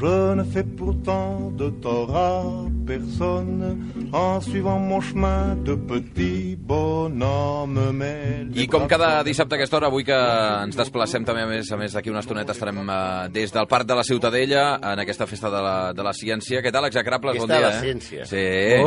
Je ne fais pourtant de tort à personne en suivant mon chemin de petit bonhomme. I com cada dissabte a aquesta hora, avui que ens desplacem també, a més a més d'aquí una estoneta, estarem eh, des del Parc de la Ciutadella, en aquesta festa de la, de la ciència. Què tal, Exagrables? Bon Festa dia, de la eh? ciència. Sí.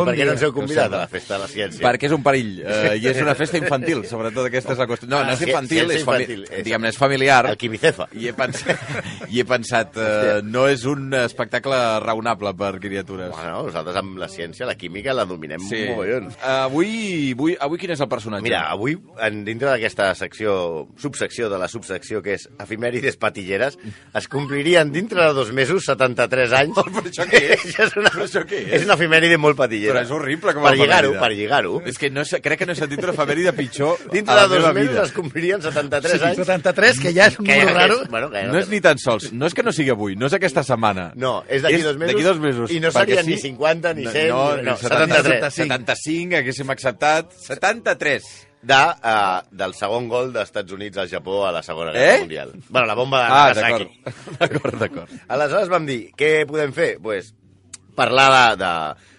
Per què no ens heu convidat a la festa de la ciència? Perquè és un perill, eh, i és una festa infantil, sobretot aquesta és la qüestió. No, Ah, no és ci- infantil, és, fami infantil, és- diguem-ne, és familiar. El quimicefa. I he pensat, i he pensat eh, no és un espectacle raonable per criatures. Bueno, nosaltres amb la ciència, la química, la dominem Sí. sí. mogollons. Avui, avui, avui quin és el personatge? Mira, avui, en, dintre d'aquesta secció, subsecció de la subsecció, que és efimèrides patilleres, es complirien dintre de dos mesos 73 anys. Però això què és? és una, Però això què és? És una efimèride molt patillera. Però és horrible com a Per lligar-ho, per lligar-ho. És que no, crec que no he sentit una efemèride pitjor Dintre de dos mesos vida. es complirien 73 anys. 73, que ja és un Que número ja raro. és- Bueno, que No és ni tan sols, no és que no sigui avui, no és aquesta setmana. No, és d'aquí dos mesos. D'aquí dos mesos. I no serien ni 50, ni 100, no, no, ni 73. 75, haguéssim acceptat. 73. de, uh, del segon gol dels Estats Units al Japó a la Segona Guerra Eh? Mundial. Bueno, la bomba de Ah, Nagasaki. d'acord. D'acord, d'acord. Aleshores vam dir, què podem fer? pues, parlar de,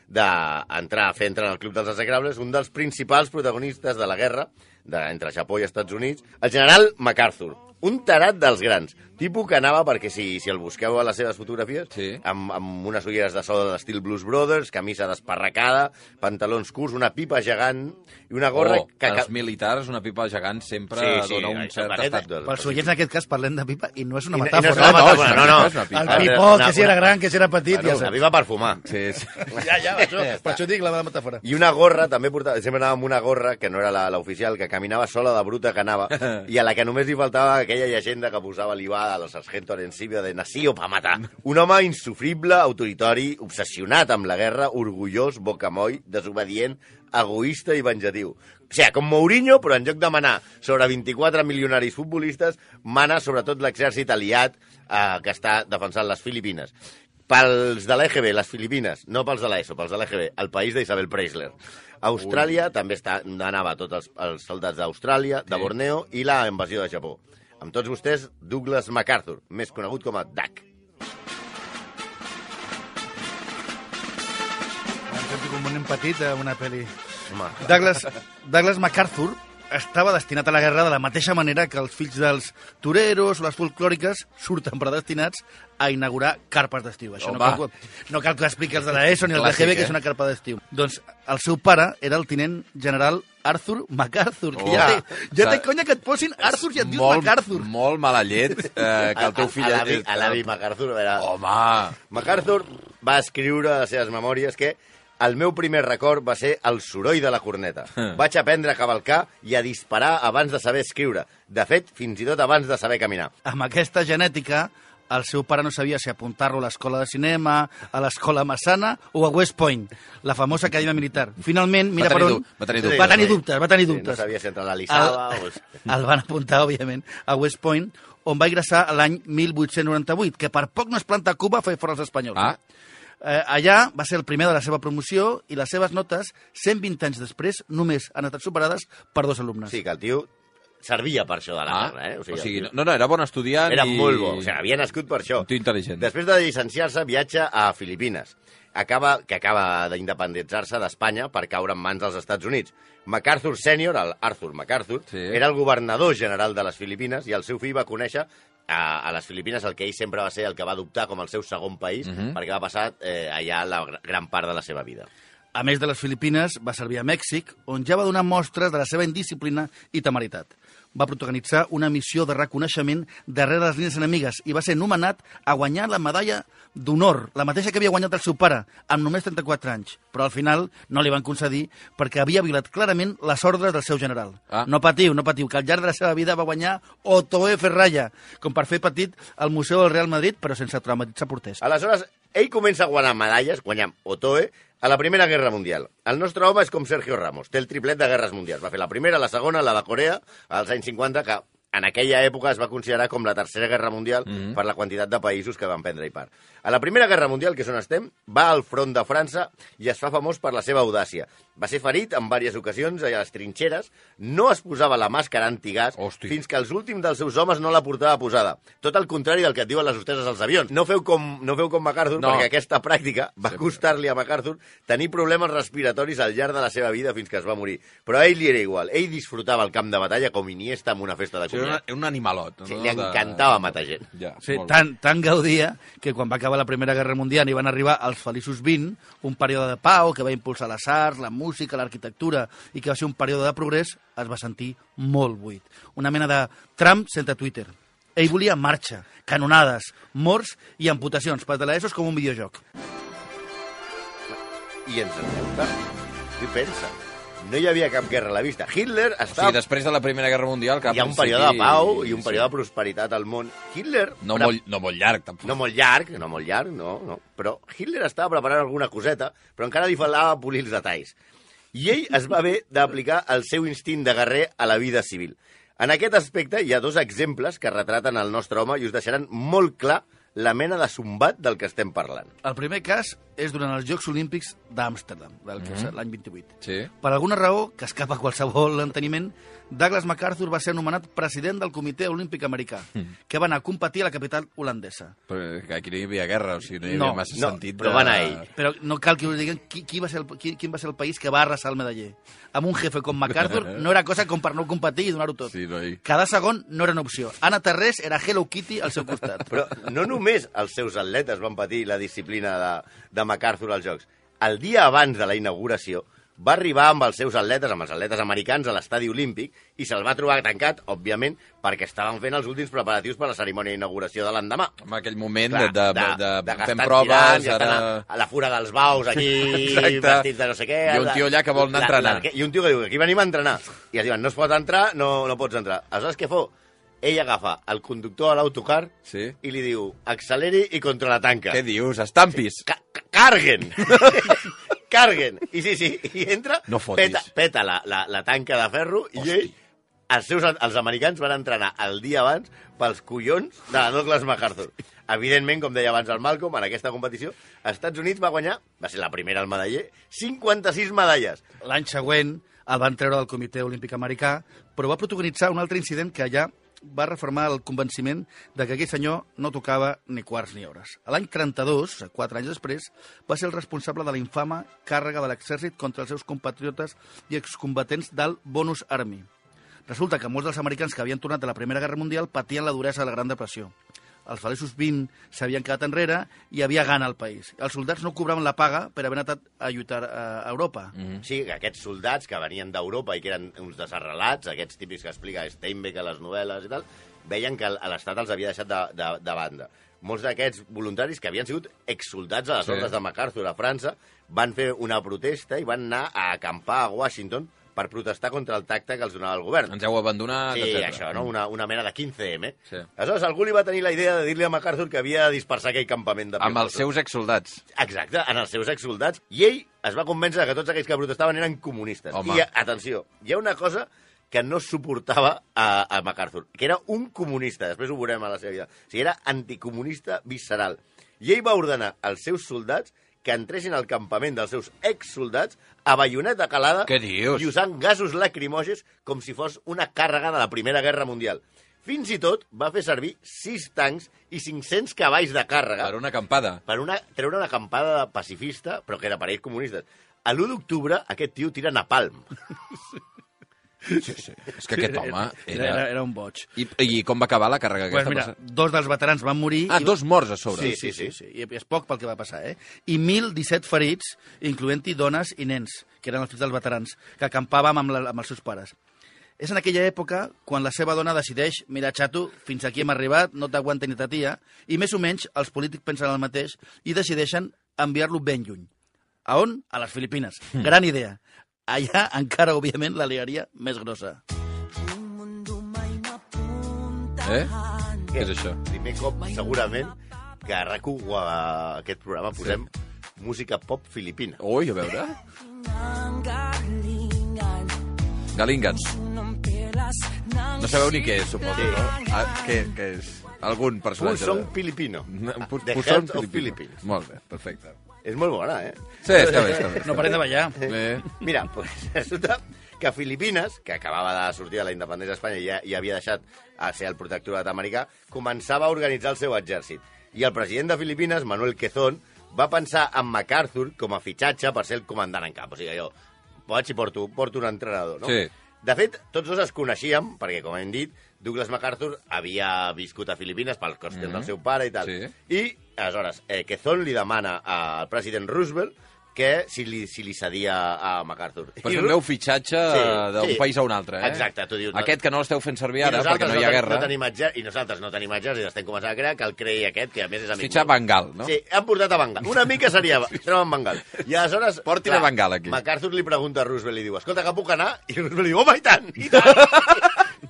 de, d'entrar a fer entrar en el Club dels Execrables un dels principals protagonistes de la guerra de, entre Japó i Estats Units, el general MacArthur, un tarat dels grans, tipus que anava, perquè si, si el busqueu a les seves fotografies, Sí. amb, amb unes ulleres de sol de l'estil Blues Brothers, camisa desparracada, pantalons curts, una pipa gegant i una gorra oh, que... els militars, una pipa gegant sempre dona un cert aquest- estat. Pels oients, en aquest cas, parlem de pipa i no és una I no- i metàfora. no és una No, no, metàfora, no, no. una pipa. El pipó, que si era gran, que si era petit, Bueno, ja una pipa per fumar. Sí, sí. Ja, ja, això, per això dic la metàfora. I una gorra, també portava, sempre anava amb una gorra, que no era la- l'oficial, que caminava sola de bruta que anava, i a la que només li faltava aquella llegenda que posava l'Ibà a los sargento Arencibio de nació pa matar. Un home insufrible, autoritori, obsessionat amb la guerra, orgullós, bocamoll, desobedient, egoista i venjatiu. O sigui, com Mourinho, però en lloc de manar sobre 24 milionaris futbolistes, mana sobretot l'exèrcit aliat eh, que està defensant les Filipines. Pels de l'EGB, les Filipines, no pels de l'ESO, pels de l'EGB, el país d'Isabel Preisler. Austràlia també està, anava tots els, els soldats d'Austràlia, de Sí. Borneo i la invasió de Japó. Amb tots vostès, Douglas MacArthur, més conegut com a Duck. Em sento com un nen petit d'una pel·li. Home, Douglas, Douglas MacArthur estava destinat a la guerra de la mateixa manera que els fills dels toreros o les folclòriques surten predestinats a inaugurar carpes d'estiu. Això no Home. cal, que- no cal que expliqui els de l'ESO ni el Clàssic, DGB, que eh? és una carpa d'estiu. Doncs el seu pare era el tinent general Arthur MacArthur, que Oh. ja, té, ja té conya que et posin Arthur i et dius molt, MacArthur. molt mala llet eh, que el teu fill... A, a, l'avi- a l'avi MacArthur era... Home, MacArthur va escriure a les seves memòries que el meu primer record va ser el soroll de la corneta. Vaig aprendre a cavalcar i a disparar abans de saber escriure. De fet, fins i tot abans de saber caminar. amb aquesta genètica, el seu pare no sabia si apuntar-lo a l'escola de cinema, a l'escola Massana o a West Point, la famosa acadèmia militar. Finalment, mira per on... va tenir dubtes. Va tenir dubtes, va tenir Sí, no dubtes. sabia si entrar a la Lissaba o... el van apuntar, òbviament, a West Point, on va ingressar l'any 1898, que per poc no es planta a Cuba a fer fora els espanyols. Ah. Eh, allà va ser el primer de la seva promoció i les seves notes, 120 anys després, només han estat superades per dos alumnes. Sí, que el tio servia per això de la ah, guerra, eh? o sigui, el tio no, no, era bon estudiant era i... molt bo. O sigui, havia nascut per això. Un tio intel·ligent. Després de llicenciar-se, viatja a Filipines, acaba, que acaba d'independitzar-se d'Espanya per caure en mans dels Estats Units. MacArthur Sènior, el Arthur MacArthur, Sí. era el governador general de les Filipines i el seu fill va conèixer a, a les Filipines el que ell sempre va ser el que va adoptar com el seu segon país, Mhm. perquè va passar eh, allà la gra- gran part de la seva vida. A més de les Filipines, va servir a Mèxic, on ja va donar mostres de la seva indisciplina i temeritat. Va protagonitzar una missió de reconeixement darrere les línies enemigues i va ser nomenat a guanyar la medalla d'honor, la mateixa que havia guanyat el seu pare, amb només 34 anys. Però al final no li van concedir perquè havia violat clarament les ordres del seu general. Ah. No patiu, no patiu, que al llarg de la seva vida va guanyar Otoe Ferraya, com per fer petit al Museu del Real Madrid, però sense traumatitzar porters. Aleshores, ell comença a guanyar medalles, guanyant Otoe, a la Primera Guerra Mundial. El nostre home és com Sergio Ramos, té el triplet de guerres mundials. Va fer la primera, la segona, la de Corea, als anys 50, que en aquella època es va considerar com la Tercera Guerra Mundial mm. -hmm. per la quantitat de països que van prendre-hi part. A la Primera Guerra Mundial, que és on estem, va al front de França i es fa famós per la seva audàcia. Va ser ferit en diverses ocasions a les trinxeres, no es posava la màscara antigàs Hosti. fins que els últims dels seus homes no la portava posada. Tot el contrari del que et diuen les hostesses als avions. No feu com, no feu com MacArthur, No. perquè aquesta pràctica va costar-li a MacArthur tenir problemes respiratoris al llarg de la seva vida fins que es va morir. Però a ell li era igual. Ell disfrutava el camp de batalla com Iniesta en una festa de era comiat. una- un animalot. Sí, no? li De- encantava matar gent. Ja, Sí, tant, tant gaudia que quan va acabar la Primera Guerra Mundial i van arribar els feliços 20, un període de pau que va impulsar les arts, la música, l'arquitectura i que va ser un període de progrés, es va sentir molt buit. Una mena de Trump sense Twitter. Ell volia marxa, canonades, morts i amputacions, per de l'ESO és com un videojoc. I ens en anem tard. Tu pensa, no hi havia cap guerra a la vista. Hitler O estava... sigui, després de la Primera Guerra Mundial... Que Hi ha un període de pau i un període de prosperitat al món. Hitler... No, pre- molt, no molt llarg, tampoc. No molt llarg, no molt llarg, no, no. Però Hitler estava preparant alguna coseta, però encara li faltava polir els detalls. I ell es va haver d'aplicar el seu instint de guerrer a la vida civil. En aquest aspecte hi ha dos exemples que retraten el nostre home i us deixaran molt clar la mena de sombat del que estem parlant. El primer cas és durant els Jocs Olímpics d'Amsterdam, del que és l'any 28. Sí. Per alguna raó, que escapa a qualsevol enteniment, Douglas MacArthur va ser anomenat president del Comitè Olímpic Americà, que va anar a competir a la capital holandesa. Però aquí no hi havia guerra, o sigui, no hi havia No, massa no, sentit però de... va anar ell. Però no cal que us diguin qui, qui, va ser el, qui, quin va ser el país que va arrasar el medaller. Amb un jefe com MacArthur no era cosa com per no competir i donar-ho tot. Sí, noi. Cada segon no era una opció. Anna Terrés era Hello Kitty al seu costat. Però no només els seus atletes van patir la disciplina de, de MacArthur als Jocs. El dia abans de la inauguració va arribar amb els seus atletes, amb els atletes americans, a l'estadi olímpic i se'l va trobar tancat, òbviament, perquè estaven fent els últims preparatius per la cerimònia d'ininauguració de l'endemà. En aquell moment Clar, de, de, de, de, fem estan proves, tirant, ara... a, a la fura dels baus, aquí, Exacte. vestits de no sé què. I un tio allà que vol anar a entrenar. I un tio que diu, aquí venim a entrenar. I es diuen, no es pot entrar, no, no pots entrar. Aleshores, què fa? Ell agafa el conductor de l'autocar Sí. i li diu, acceleri i contra la tanca. Què dius? Estampis! Ca ca- carguen! carguen! I sí, sí, i entra, No fotis. peta, peta la, la, la tanca de ferro i Hosti. ell, els, seus, els americans van entrenar el dia abans pels collons de la Douglas MacArthur. Evidentment, com deia abans el Malcolm, en aquesta competició, als Estats Units va guanyar, va ser la primera al medaller, 56 medalles. L'any següent el van treure del Comitè Olímpic Americà, però va protagonitzar un altre incident que allà va reformar el convenciment de que aquell senyor no tocava ni quarts ni hores. L'any 32, o sigui, quatre anys després, va ser el responsable de la infama càrrega de l'exèrcit contra els seus compatriotes i excombatents del Bonus Army. Resulta que molts dels americans que havien tornat de la Primera Guerra Mundial patien la duresa de la Gran Depressió. Els feliços 20 s'havien quedat enrere i havia gana al país. Els soldats no cobraven la paga per haver anat a lluitar a Europa. Mm. Sí, que aquests soldats que venien d'Europa i que eren uns desarrelats, aquests típics que explica Steinbeck a les novel·les i tal, veien que l'Estat els havia deixat de, de, de banda. Molts d'aquests voluntaris que havien sigut exsoldats a les Sí. sí. ordres de MacArthur a França van fer una protesta i van anar a acampar a Washington per protestar contra el tacte que els donava el govern. Ens heu abandonat, Sí, etcètera. això, no? Una, una mena de 15M. Sí. Aleshores, algú li va tenir la idea de dir-li a MacArthur que havia de dispersar aquell campament de Amb els seus exsoldats. Exacte, en els seus exsoldats. I ell es va convèncer que tots aquells que protestaven eren comunistes. Home. I, atenció, hi ha una cosa que no suportava a, a MacArthur, que era un comunista, després ho veurem a la seva vida. O sigui, era anticomunista visceral. I ell va ordenar als seus soldats que entressin al campament dels seus exsoldats a baioneta calada Què dius? i usant gasos lacrimògens com si fos una càrrega de la Primera Guerra Mundial. Fins i tot va fer servir 6 tancs i 500 cavalls de càrrega Per una acampada. per una, treure una acampada pacifista, però que era per ells comunistes. A l'1 d'octubre, aquest tio tira napalm. Sí, sí. És que aquest home Era, era, era... un boig. I, I com va acabar la càrrega Pues aquesta? mira, passa? dos dels veterans van morir... Ah, i- dos morts a sobre. Sí, Sí, sí, sí. I és poc pel que va passar, eh? I 1.017 ferits, incloent-hi dones i nens, que eren els fills dels veterans, que acampàvem amb, la, amb els seus pares. És en aquella època quan la seva dona decideix mira, xato, fins aquí hem arribat, no t'aguanta ni ta tia, i més o menys els polítics pensen el mateix i decideixen enviar-lo ben lluny. A on? A les Filipines. Gran idea. Allà encara, òbviament, la liaria més grossa. Eh? Què és això? Primer cop, segurament, que a rac aquest programa posem música pop filipina. Ui, a veure. Galingans. No sabeu ni què és, suposo, Sí. no? Ah, què, què és? Algun personatge. Pusong de- filipino. Pusong of filipino. Philippines. Molt bé, perfecte. És molt bona, eh? Sí, està bé, està bé. No parem de ballar. Bé. Mira, pues, resulta que Filipines, que acabava de sortir de la independència d'Espanya i ja, ja havia deixat a ser el protectorat americà, començava a organitzar el seu exèrcit. I el president de Filipines, Manuel Quezón, va pensar en MacArthur com a fitxatge per ser el comandant en cap. O sigui, jo vaig i porto, porto un entrenador, no? Sí. De fet, tots dos es coneixíem, perquè, com hem dit, Douglas MacArthur havia viscut a Filipines pels qüestions mm -hmm. del seu pare i tal. Sí. I, aleshores, eh, Quezón li demana al president Roosevelt que si li, si li cedia a MacArthur. Per I fer un Ru- meu fitxatge Sí, sí, d'un sí. país a un altre, eh? Exacte, tu dius... Aquest que no l'esteu fent servir I ara, perquè nosaltres no hi ha guerra. No tenim exer... I nosaltres no tenim exèrcit, estem començant a crear que el creï aquest, que a més és amic Fitxar. Bengal, no? Sí, han portat a Bengal. Una mica seria treure en Bengal. I aleshores... Portin a Bengal, aquí. MacArthur li pregunta a Roosevelt i diu, escolta, que puc anar? I Roosevelt li diu, home, i tant, i tant.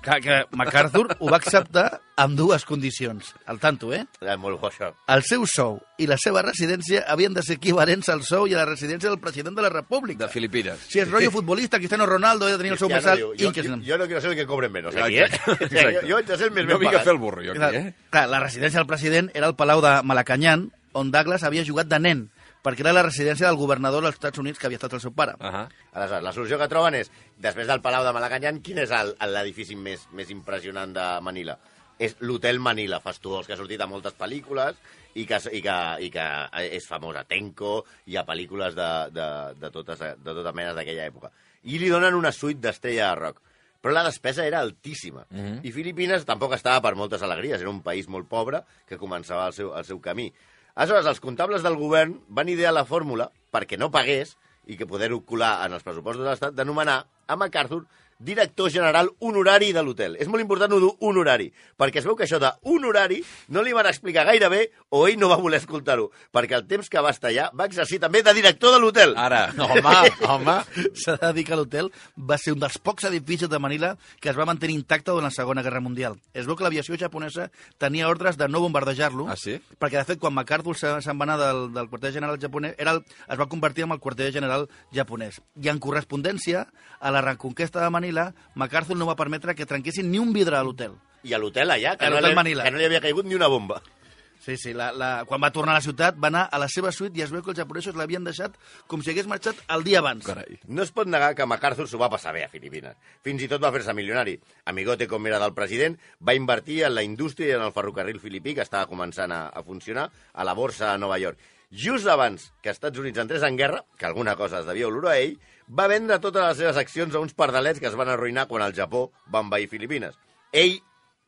Que, que MacArthur ho va acceptar amb dues condicions. Al tanto, eh? Molt bo, això. El seu sou i la seva residència havien de ser equivalents al sou i a la residència del president de la República. De Filipines. Si és rotllo futbolista, Cristiano Ronaldo ha de tenir el sou més alt. diu, jo, jo, jo no quiero ser el que cobren menos aquí, eh? Sigui, jo, jo haig de ser el més no ben pagat. fer el burro, jo aquí, eh? Clar, la residència del president era el Palau de Malacanyan, on Douglas havia jugat de nen, perquè era la residència del governador dels Estats Units que havia estat el seu pare. Uh -huh. Aleshores, la solució que troben és, després del Palau de Malacanyan, quin és el- l'edifici més, més impressionant de Manila? És l'Hotel Manila, fastuós, que ha sortit a moltes pel·lícules i que, i que, i que és famós a Tenco i a pel·lícules de, de, de, totes, de tota mena d'aquella època. I li donen una suite d'estrella de rock. Però la despesa era altíssima. Mm -hmm. I Filipines tampoc estava per moltes alegries. Era un país molt pobre que començava el seu, el seu camí. Aleshores, els comptables del govern van idear la fórmula perquè no pagués i que poder-ho colar en els pressupostos de l'Estat d'anomenar a MacArthur director general honorari de l'hotel. És molt important ho honorari, perquè es veu que això de honorari no li van explicar gaire bé o ell no va voler escoltar-ho, perquè el temps que va estar allà va exercir també de director de l'hotel. Ara, home, home... S'ha de dir que l'hotel va ser un dels pocs edificis de Manila que es va mantenir intacte durant la Segona Guerra Mundial. Es veu que l'aviació japonesa tenia ordres de no bombardejar-lo, Ah, sí? perquè, de fet, quan MacArthur se- se'n va anar del, del quarter general japonès, era el, es va convertir en el quarter general japonès. I en correspondència a la reconquesta de Manila, MacArthur no va permetre que trenquessin ni un vidre a l'hotel. I a l'hotel allà, que, A no Manila. que no li havia caigut ni una bomba. Sí, sí, la, la, quan va tornar a la ciutat va anar a la seva suite i es veu que els japonesos l'havien deixat com si hagués marxat el dia abans. Carai. No es pot negar que MacArthur s'ho va passar bé a Filipines. Fins i tot va fer-se milionari. Amigote, com era del president, va invertir en la indústria i en el ferrocarril filipí, que estava començant a, a funcionar, a la borsa a Nova York. Just abans que els Estats Units entrés en guerra, que alguna cosa es devia olorar a ell, va vendre totes les seves accions a uns pardalets que es van arruïnar quan el Japó va envair Filipines. Ell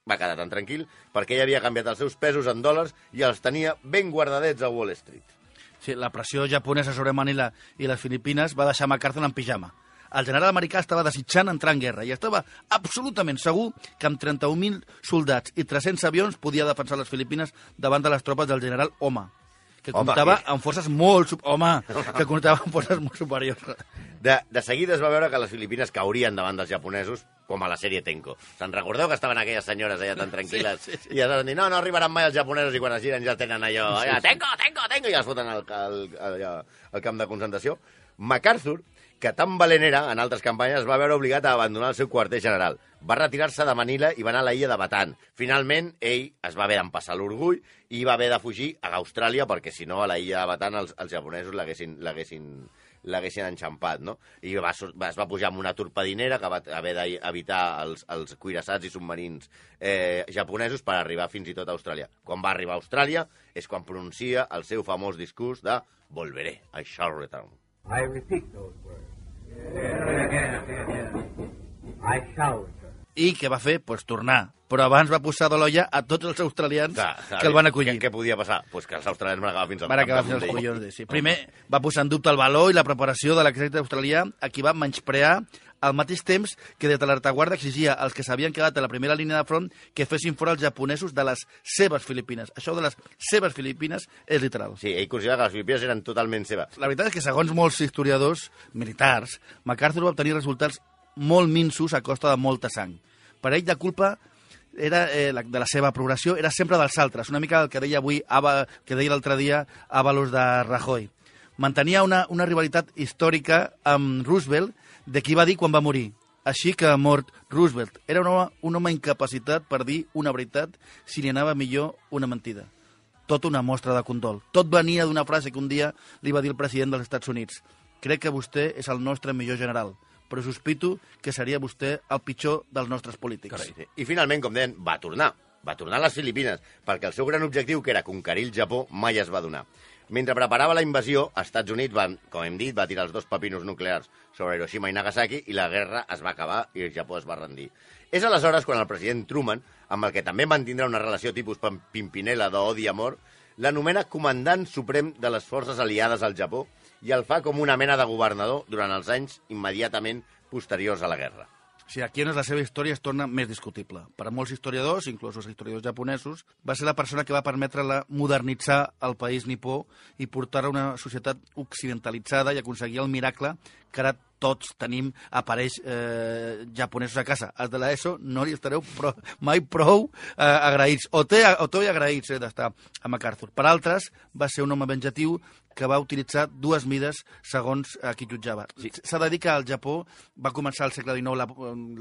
va quedar tan tranquil perquè ell havia canviat els seus pesos en dòlars i els tenia ben guardadets a Wall Street. Sí, la pressió japonesa sobre Manila i les Filipines va deixar MacArthur en pijama. El general americà estava desitjant entrar en guerra i estava absolutament segur que amb 31.000 soldats i 300 avions podia defensar les Filipines davant de les tropes del general Oma, que Home, comptava que- amb forces molt... Home, que comptava amb forces molt superiors. De, de seguida es va veure que les Filipines caurien davant dels japonesos, com a la sèrie Tenko. Se'n recordeu que estaven aquelles senyores allà tan tranquil·les? Sí, sí, sí. I aleshores van dir, no, no arribaran mai els japonesos, i quan es giren ja tenen allò, allà, Tenko, Tenko, Tenko, i els foten al, al, allà, al camp de concentració. MacArthur, que tan valent era en altres campanyes, es va veure obligat a abandonar el seu quarter general. Va retirar-se de Manila i va anar a la illa de Bataan. Finalment, ell es va haver d'empassar l'orgull i va haver de fugir a Austràlia perquè, si no, a la illa de Bataan els, els japonesos l'haguessin enxampat, no? I va, es va pujar amb una torpedinera que va haver d'evitar els, els cuirassats i submarins eh, japonesos per arribar fins i tot a Austràlia. Quan va arribar a Austràlia és quan pronuncia el seu famós discurs de Volveré, I shall return. I repeat those words. Again, again, again. I shall return. I què va fer? Pues tornar. Però abans va posar de l'olla a tots els australians que el van acollir. Què, què podia passar? Pues que els australians van acabar fins al Van acabar fins als collons sí. Primer va posar en dubte el valor i la preparació de l'exèrcit australià, a qui va menysprear al mateix temps que des de la retaguarda exigia als que s'havien quedat a la primera línia de front que fessin fora els japonesos de les seves Filipines. Això de les seves Filipines és literal. Sí, ell considerava que les Filipines eren totalment seves. La veritat és que, segons molts historiadors militars, MacArthur va obtenir resultats molt minsos a costa de molta sang. Per ell, la culpa era, eh, la, de la seva progressió era sempre dels altres, una mica el que deia avui, Ava, que deia l'altre dia Avalos de Rajoy. Mantenia una, una rivalitat històrica amb Roosevelt de qui va dir quan va morir. Així que ha mort Roosevelt. Era un home, un home incapacitat per dir una veritat si li anava millor una mentida. Tot una mostra de condol. Tot venia d'una frase que un dia li va dir el president dels Estats Units. Crec que vostè és el nostre millor general, però sospito que seria vostè el pitjor dels nostres polítics. Sí. I finalment, com deien, va tornar. Va tornar a les Filipines, perquè el seu gran objectiu, que era conquerir el Japó, mai es va donar. Mentre preparava la invasió, els Estats Units, van, com hem dit, va tirar els dos papinos nuclears sobre Hiroshima i Nagasaki i la guerra es va acabar i el Japó es va rendir. És aleshores quan el president Truman, amb el que també mantindrà una relació tipus pim- Pimpinela d'odi i amor, l'anomena comandant suprem de les forces aliades al Japó i el fa com una mena de governador durant els anys immediatament posteriors a la guerra. Aquí on és la seva història es torna més discutible. Per a molts historiadors, inclús els historiadors japonesos, va ser la persona que va permetre la modernitzar el país nipó i portar a una societat occidentalitzada i aconseguir el miracle que ara tots tenim aparells eh, japonesos a casa. Els de l'ESO no li estareu pro, mai prou eh, agraïts, o té, o té agraïts eh, d'estar a MacArthur. Per altres, va ser un home venjatiu que va utilitzar dues mides segons a qui jutjava. S'ha de dir que al Japó va començar al segle XIX, la,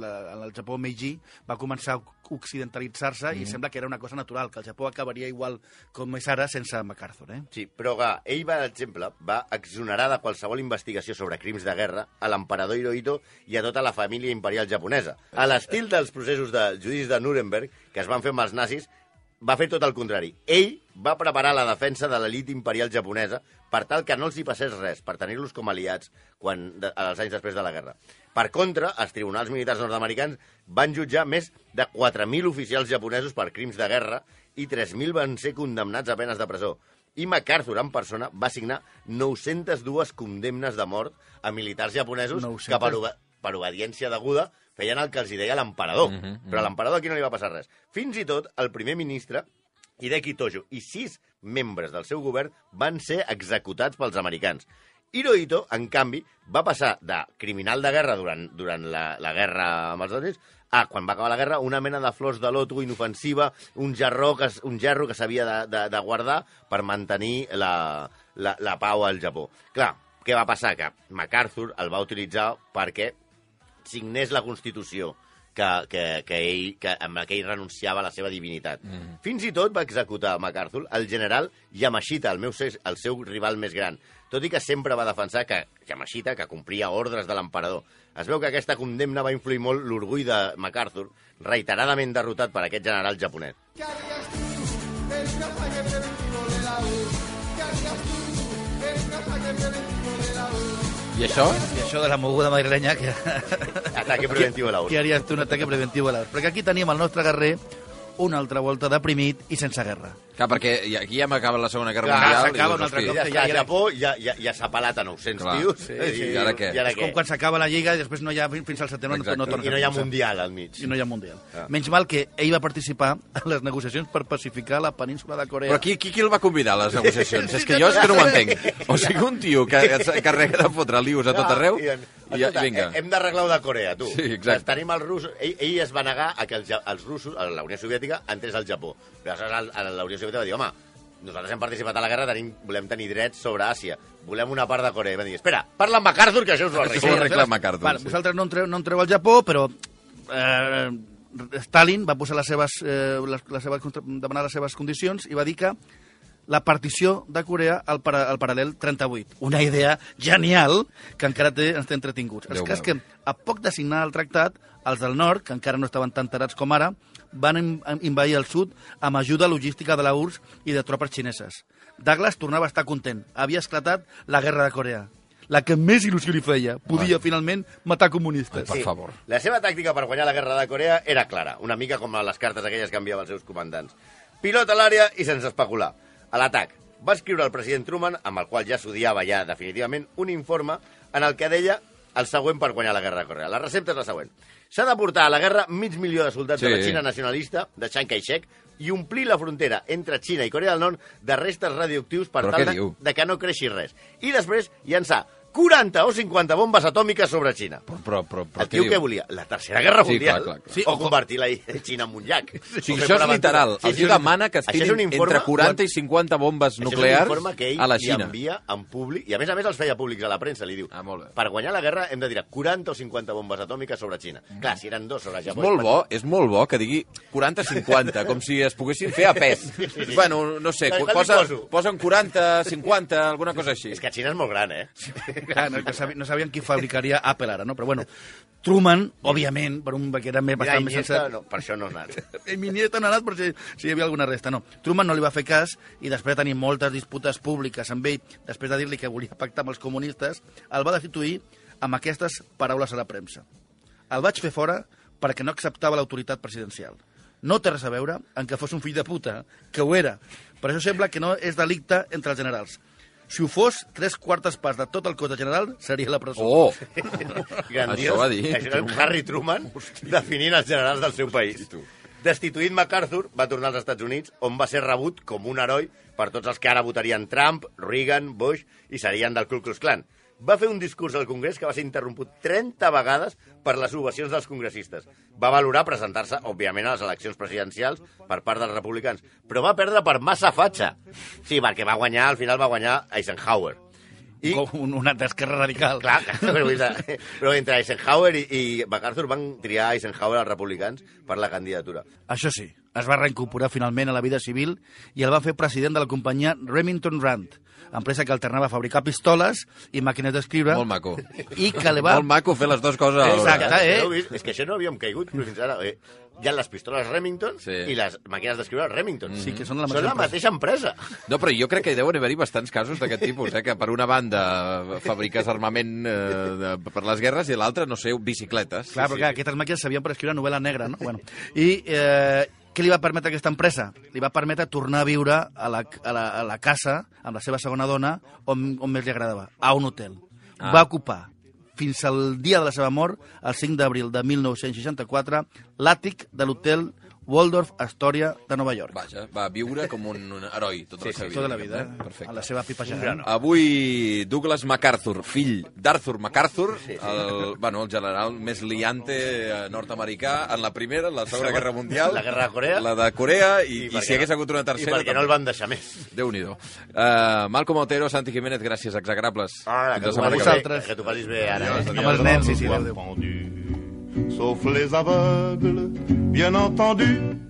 la, el Japó Meiji va començar a occidentalitzar-se i sembla que era una cosa natural, que el Japó acabaria igual com és ara sense MacArthur. Eh? Sí, però que ell, per exemple, va exonerar de qualsevol investigació sobre crims de guerra a l'emperador Hirohito i a tota la família imperial japonesa. A l'estil dels processos de judicis de Nuremberg, que es van fer amb els nazis, va fer tot el contrari. Ell va preparar la defensa de l'elit imperial japonesa per tal que no els hi passés res, per tenir-los com aliats quan, de, als anys després de la guerra. Per contra, els tribunals militars nord-americans van jutjar més de 4.000 oficials japonesos per crims de guerra i 3.000 van ser condemnats a penes de presó. I MacArthur, en persona, va signar 902 condemnes de mort a militars japonesos 900? que per, per obediència deguda feien el que els hi deia l'emperador. Mhm, mhm. Però a l'emperador aquí no li va passar res. Fins i tot el primer ministre, Hideki Tojo, i sis membres del seu govern van ser executats pels americans. Hirohito, en canvi, va passar de criminal de guerra durant, durant la, la guerra amb els Units a, quan va acabar la guerra, una mena de flors de loto inofensiva, un gerro que, un gerro que s'havia de, de, de guardar per mantenir la, la, la pau al Japó. Clar, què va passar? Que MacArthur el va utilitzar perquè signés la Constitució que, que, que ell, que, amb la que ell renunciava a la seva divinitat. Mm. Fins i tot va executar MacArthur el general Yamashita, el, meu, el seu rival més gran, tot i que sempre va defensar que Yamashita, que complia ordres de l'emperador. Es veu que aquesta condemna va influir molt l'orgull de MacArthur, reiteradament derrotat per aquest general japonès. I això? I això de la moguda madrilenya, que, Ataque preventiu a la que haries tu un ataque preventiu a l'art. Perquè aquí tenim el nostre guerrer una altra volta deprimit i sense guerra. Clar, perquè aquí ja m'acaba la Segona Guerra Clar, Mundial. s'acaba un altre cop. Ja, que ja, ja- ja- Japó ja, ja, ja s'ha pelat a 900 Clar. tios. Sí, i, sí. I ara què? I ara És com què? quan s'acaba la Lliga i després no hi ha, fins al setembre no, Exacte. no torna I no hi ha. Mundial al mig. I no hi ha Mundial. Ah. Menys mal que ell va participar en les negociacions per pacificar la península de Corea. Però qui, qui, qui el va convidar a les negociacions? és que jo és que no ho entenc. O sigui, un tio que es carrega de fotre lius a tot arreu I, i, ja, escolta, vinga. he- Hem d'arreglar-ho de Corea, tu. Sí, exacte. Tenim els russos... Ell, ell es va negar a que els, els russos, a la Unió Soviètica, entrés al Japó. Però aleshores el- la Unió Soviètica va dir, home, nosaltres hem participat a la guerra, tenim, volem tenir drets sobre Àsia, volem una part de Corea. I van dir, espera, parla amb MacArthur, que això us ho Això ho arregla MacArthur, Vale, sí. Vosaltres no entreu, no entreu al Japó, però eh, Stalin va posar les seves, eh, les, les seves, demanar les seves condicions i va dir que la partició de Corea al, para, al paral·lel 38. Una idea genial que encara té, ens té entretinguts. Déu El cas que, a poc de signar el tractat, els del nord, que encara no estaven tan tarats com ara, van in- invair el sud amb ajuda logística de la URSS i de tropes xineses. Douglas tornava a estar content. Havia esclatat la guerra de Corea. La que més il·lusió li feia. Podia, finalment, matar comunistes. Per favor. La seva tàctica per guanyar la guerra de Corea era clara, una mica com a les cartes aquelles que enviava els seus comandants. Pilota a l'àrea i sense especular. A l'atac. Va escriure el president Truman, amb el qual ja s'odiava ja definitivament, un informe en el que deia el següent per guanyar la guerra de Corea. La recepta és la següent. S'ha de portar a la guerra mig milió de soldats Sí. de la Xina nacionalista, de Chiang Kai-shek, i omplir la frontera entre Xina i Corea del Nord de restes radioactius per Però tal de, diu? de que no creixi res. I després llançar 40 o 50 bombes atòmiques sobre Xina. Però, però, però, però El tio què volia? La tercera guerra Sí, mundial? clar, clar, clar. Sí, o convertir la Xina en un llac? O sigui, això és literal. El tio demana que es és tirin un informe- entre 40 i 50 bombes Això és un nuclears informe que ell a la li Xina. envia en públic, i a més a més els feia públics a la premsa, li diu, Ah, per guanyar la guerra hem de tirar 40 o 50 bombes atòmiques sobre Xina. Clar, si eren dos sobre És Japó... molt bo, és molt bo que digui 40-50, com si es poguessin fer a pes. sí. Bueno, no sé, li posa, posen 40, 50, alguna cosa així. És que Xina és molt gran, eh? Clar, no, que sabi, no sabien qui fabricaria Apple ara, no? Però bueno, Truman, òbviament, per un que era més, Mira, bastant més sensat... no, per això no ha anat. El Iniesta no ha anat per si, si hi havia alguna resta, no. Truman no li va fer cas i després de tenir moltes disputes públiques amb ell, després de dir-li que volia pactar amb els comunistes, el va destituir amb aquestes paraules a la premsa. El vaig fer fora perquè no acceptava l'autoritat presidencial. No té res a veure en que fos un fill de puta, que ho era. Per això sembla que no és delicte entre els generals. Si ho fos, tres quartes parts de tot el cos de general seria la presó. Oh! Grandiós. Això va dir. Això era Harry Truman definint els generals del seu país. Destituït MacArthur, va tornar als Estats Units, on va ser rebut com un heroi per tots els que ara votarien Trump, Reagan, Bush i serien del Ku Klux Klan. Va fer un discurs al Congrés que va ser interromput 30 vegades per les ovacions dels congressistes. Va valorar presentar-se, òbviament, a les eleccions presidencials per part dels republicans, però va perdre per massa fatxa. Sí, perquè va guanyar, al final va guanyar Eisenhower. I, Com un, una d'esquerra radical. Clar, però entre Eisenhower i, i MacArthur van triar Eisenhower als republicans per la candidatura. Això sí, es va reincorporar finalment a la vida civil i el va fer president de la companyia Remington Rand, empresa que alternava a fabricar pistoles i màquines d'escriure. Molt maco. I que li va... Molt maco fer les dues coses alhora. Exacte, eh? Heu vist? És que això no havíem caigut però fins ara. Eh? Hi ha les pistoles Remington Sí. i les màquines d'escriure Remington. Sí, que són la són la mateixa empresa. No, però jo crec que hi deuen haver-hi bastants casos d'aquest tipus, eh? que per una banda fabriques armament eh, de, per les guerres i l'altra, no sé, bicicletes. Clar, però clar, aquestes màquines sabien per escriure novel·la negra, no? Bueno, I eh, què li va permetre aquesta empresa? Li va permetre tornar a viure a la, a la, a la casa amb la seva segona dona on, on més li agradava, a un hotel. Ah. Va ocupar fins al dia de la seva mort, el 5 d'abril de 1964, l'àtic de l'hotel Waldorf Astoria de Nova York. Vaja, va viure com un, un heroi tota la seva vida. Tota la vida, eh? a Perfecte. la seva pipa gegant. Avui Douglas MacArthur, fill d'Arthur MacArthur, el, bueno, el general més liante eh, nord-americà en la primera, en la segona guerra mundial, La guerra de Corea. la de Corea, i, i, per si hagués no- hagut una tercera... I perquè no el van deixar més. Déu-n'hi-do. Uh, Malcom Otero, Santi Jiménez, gràcies, exagrables. Ara, Fins que, que que tu passis bé ara. Amb els nens, sí, sí, adéu, adéu. Sauf les aveugles, bien entendu.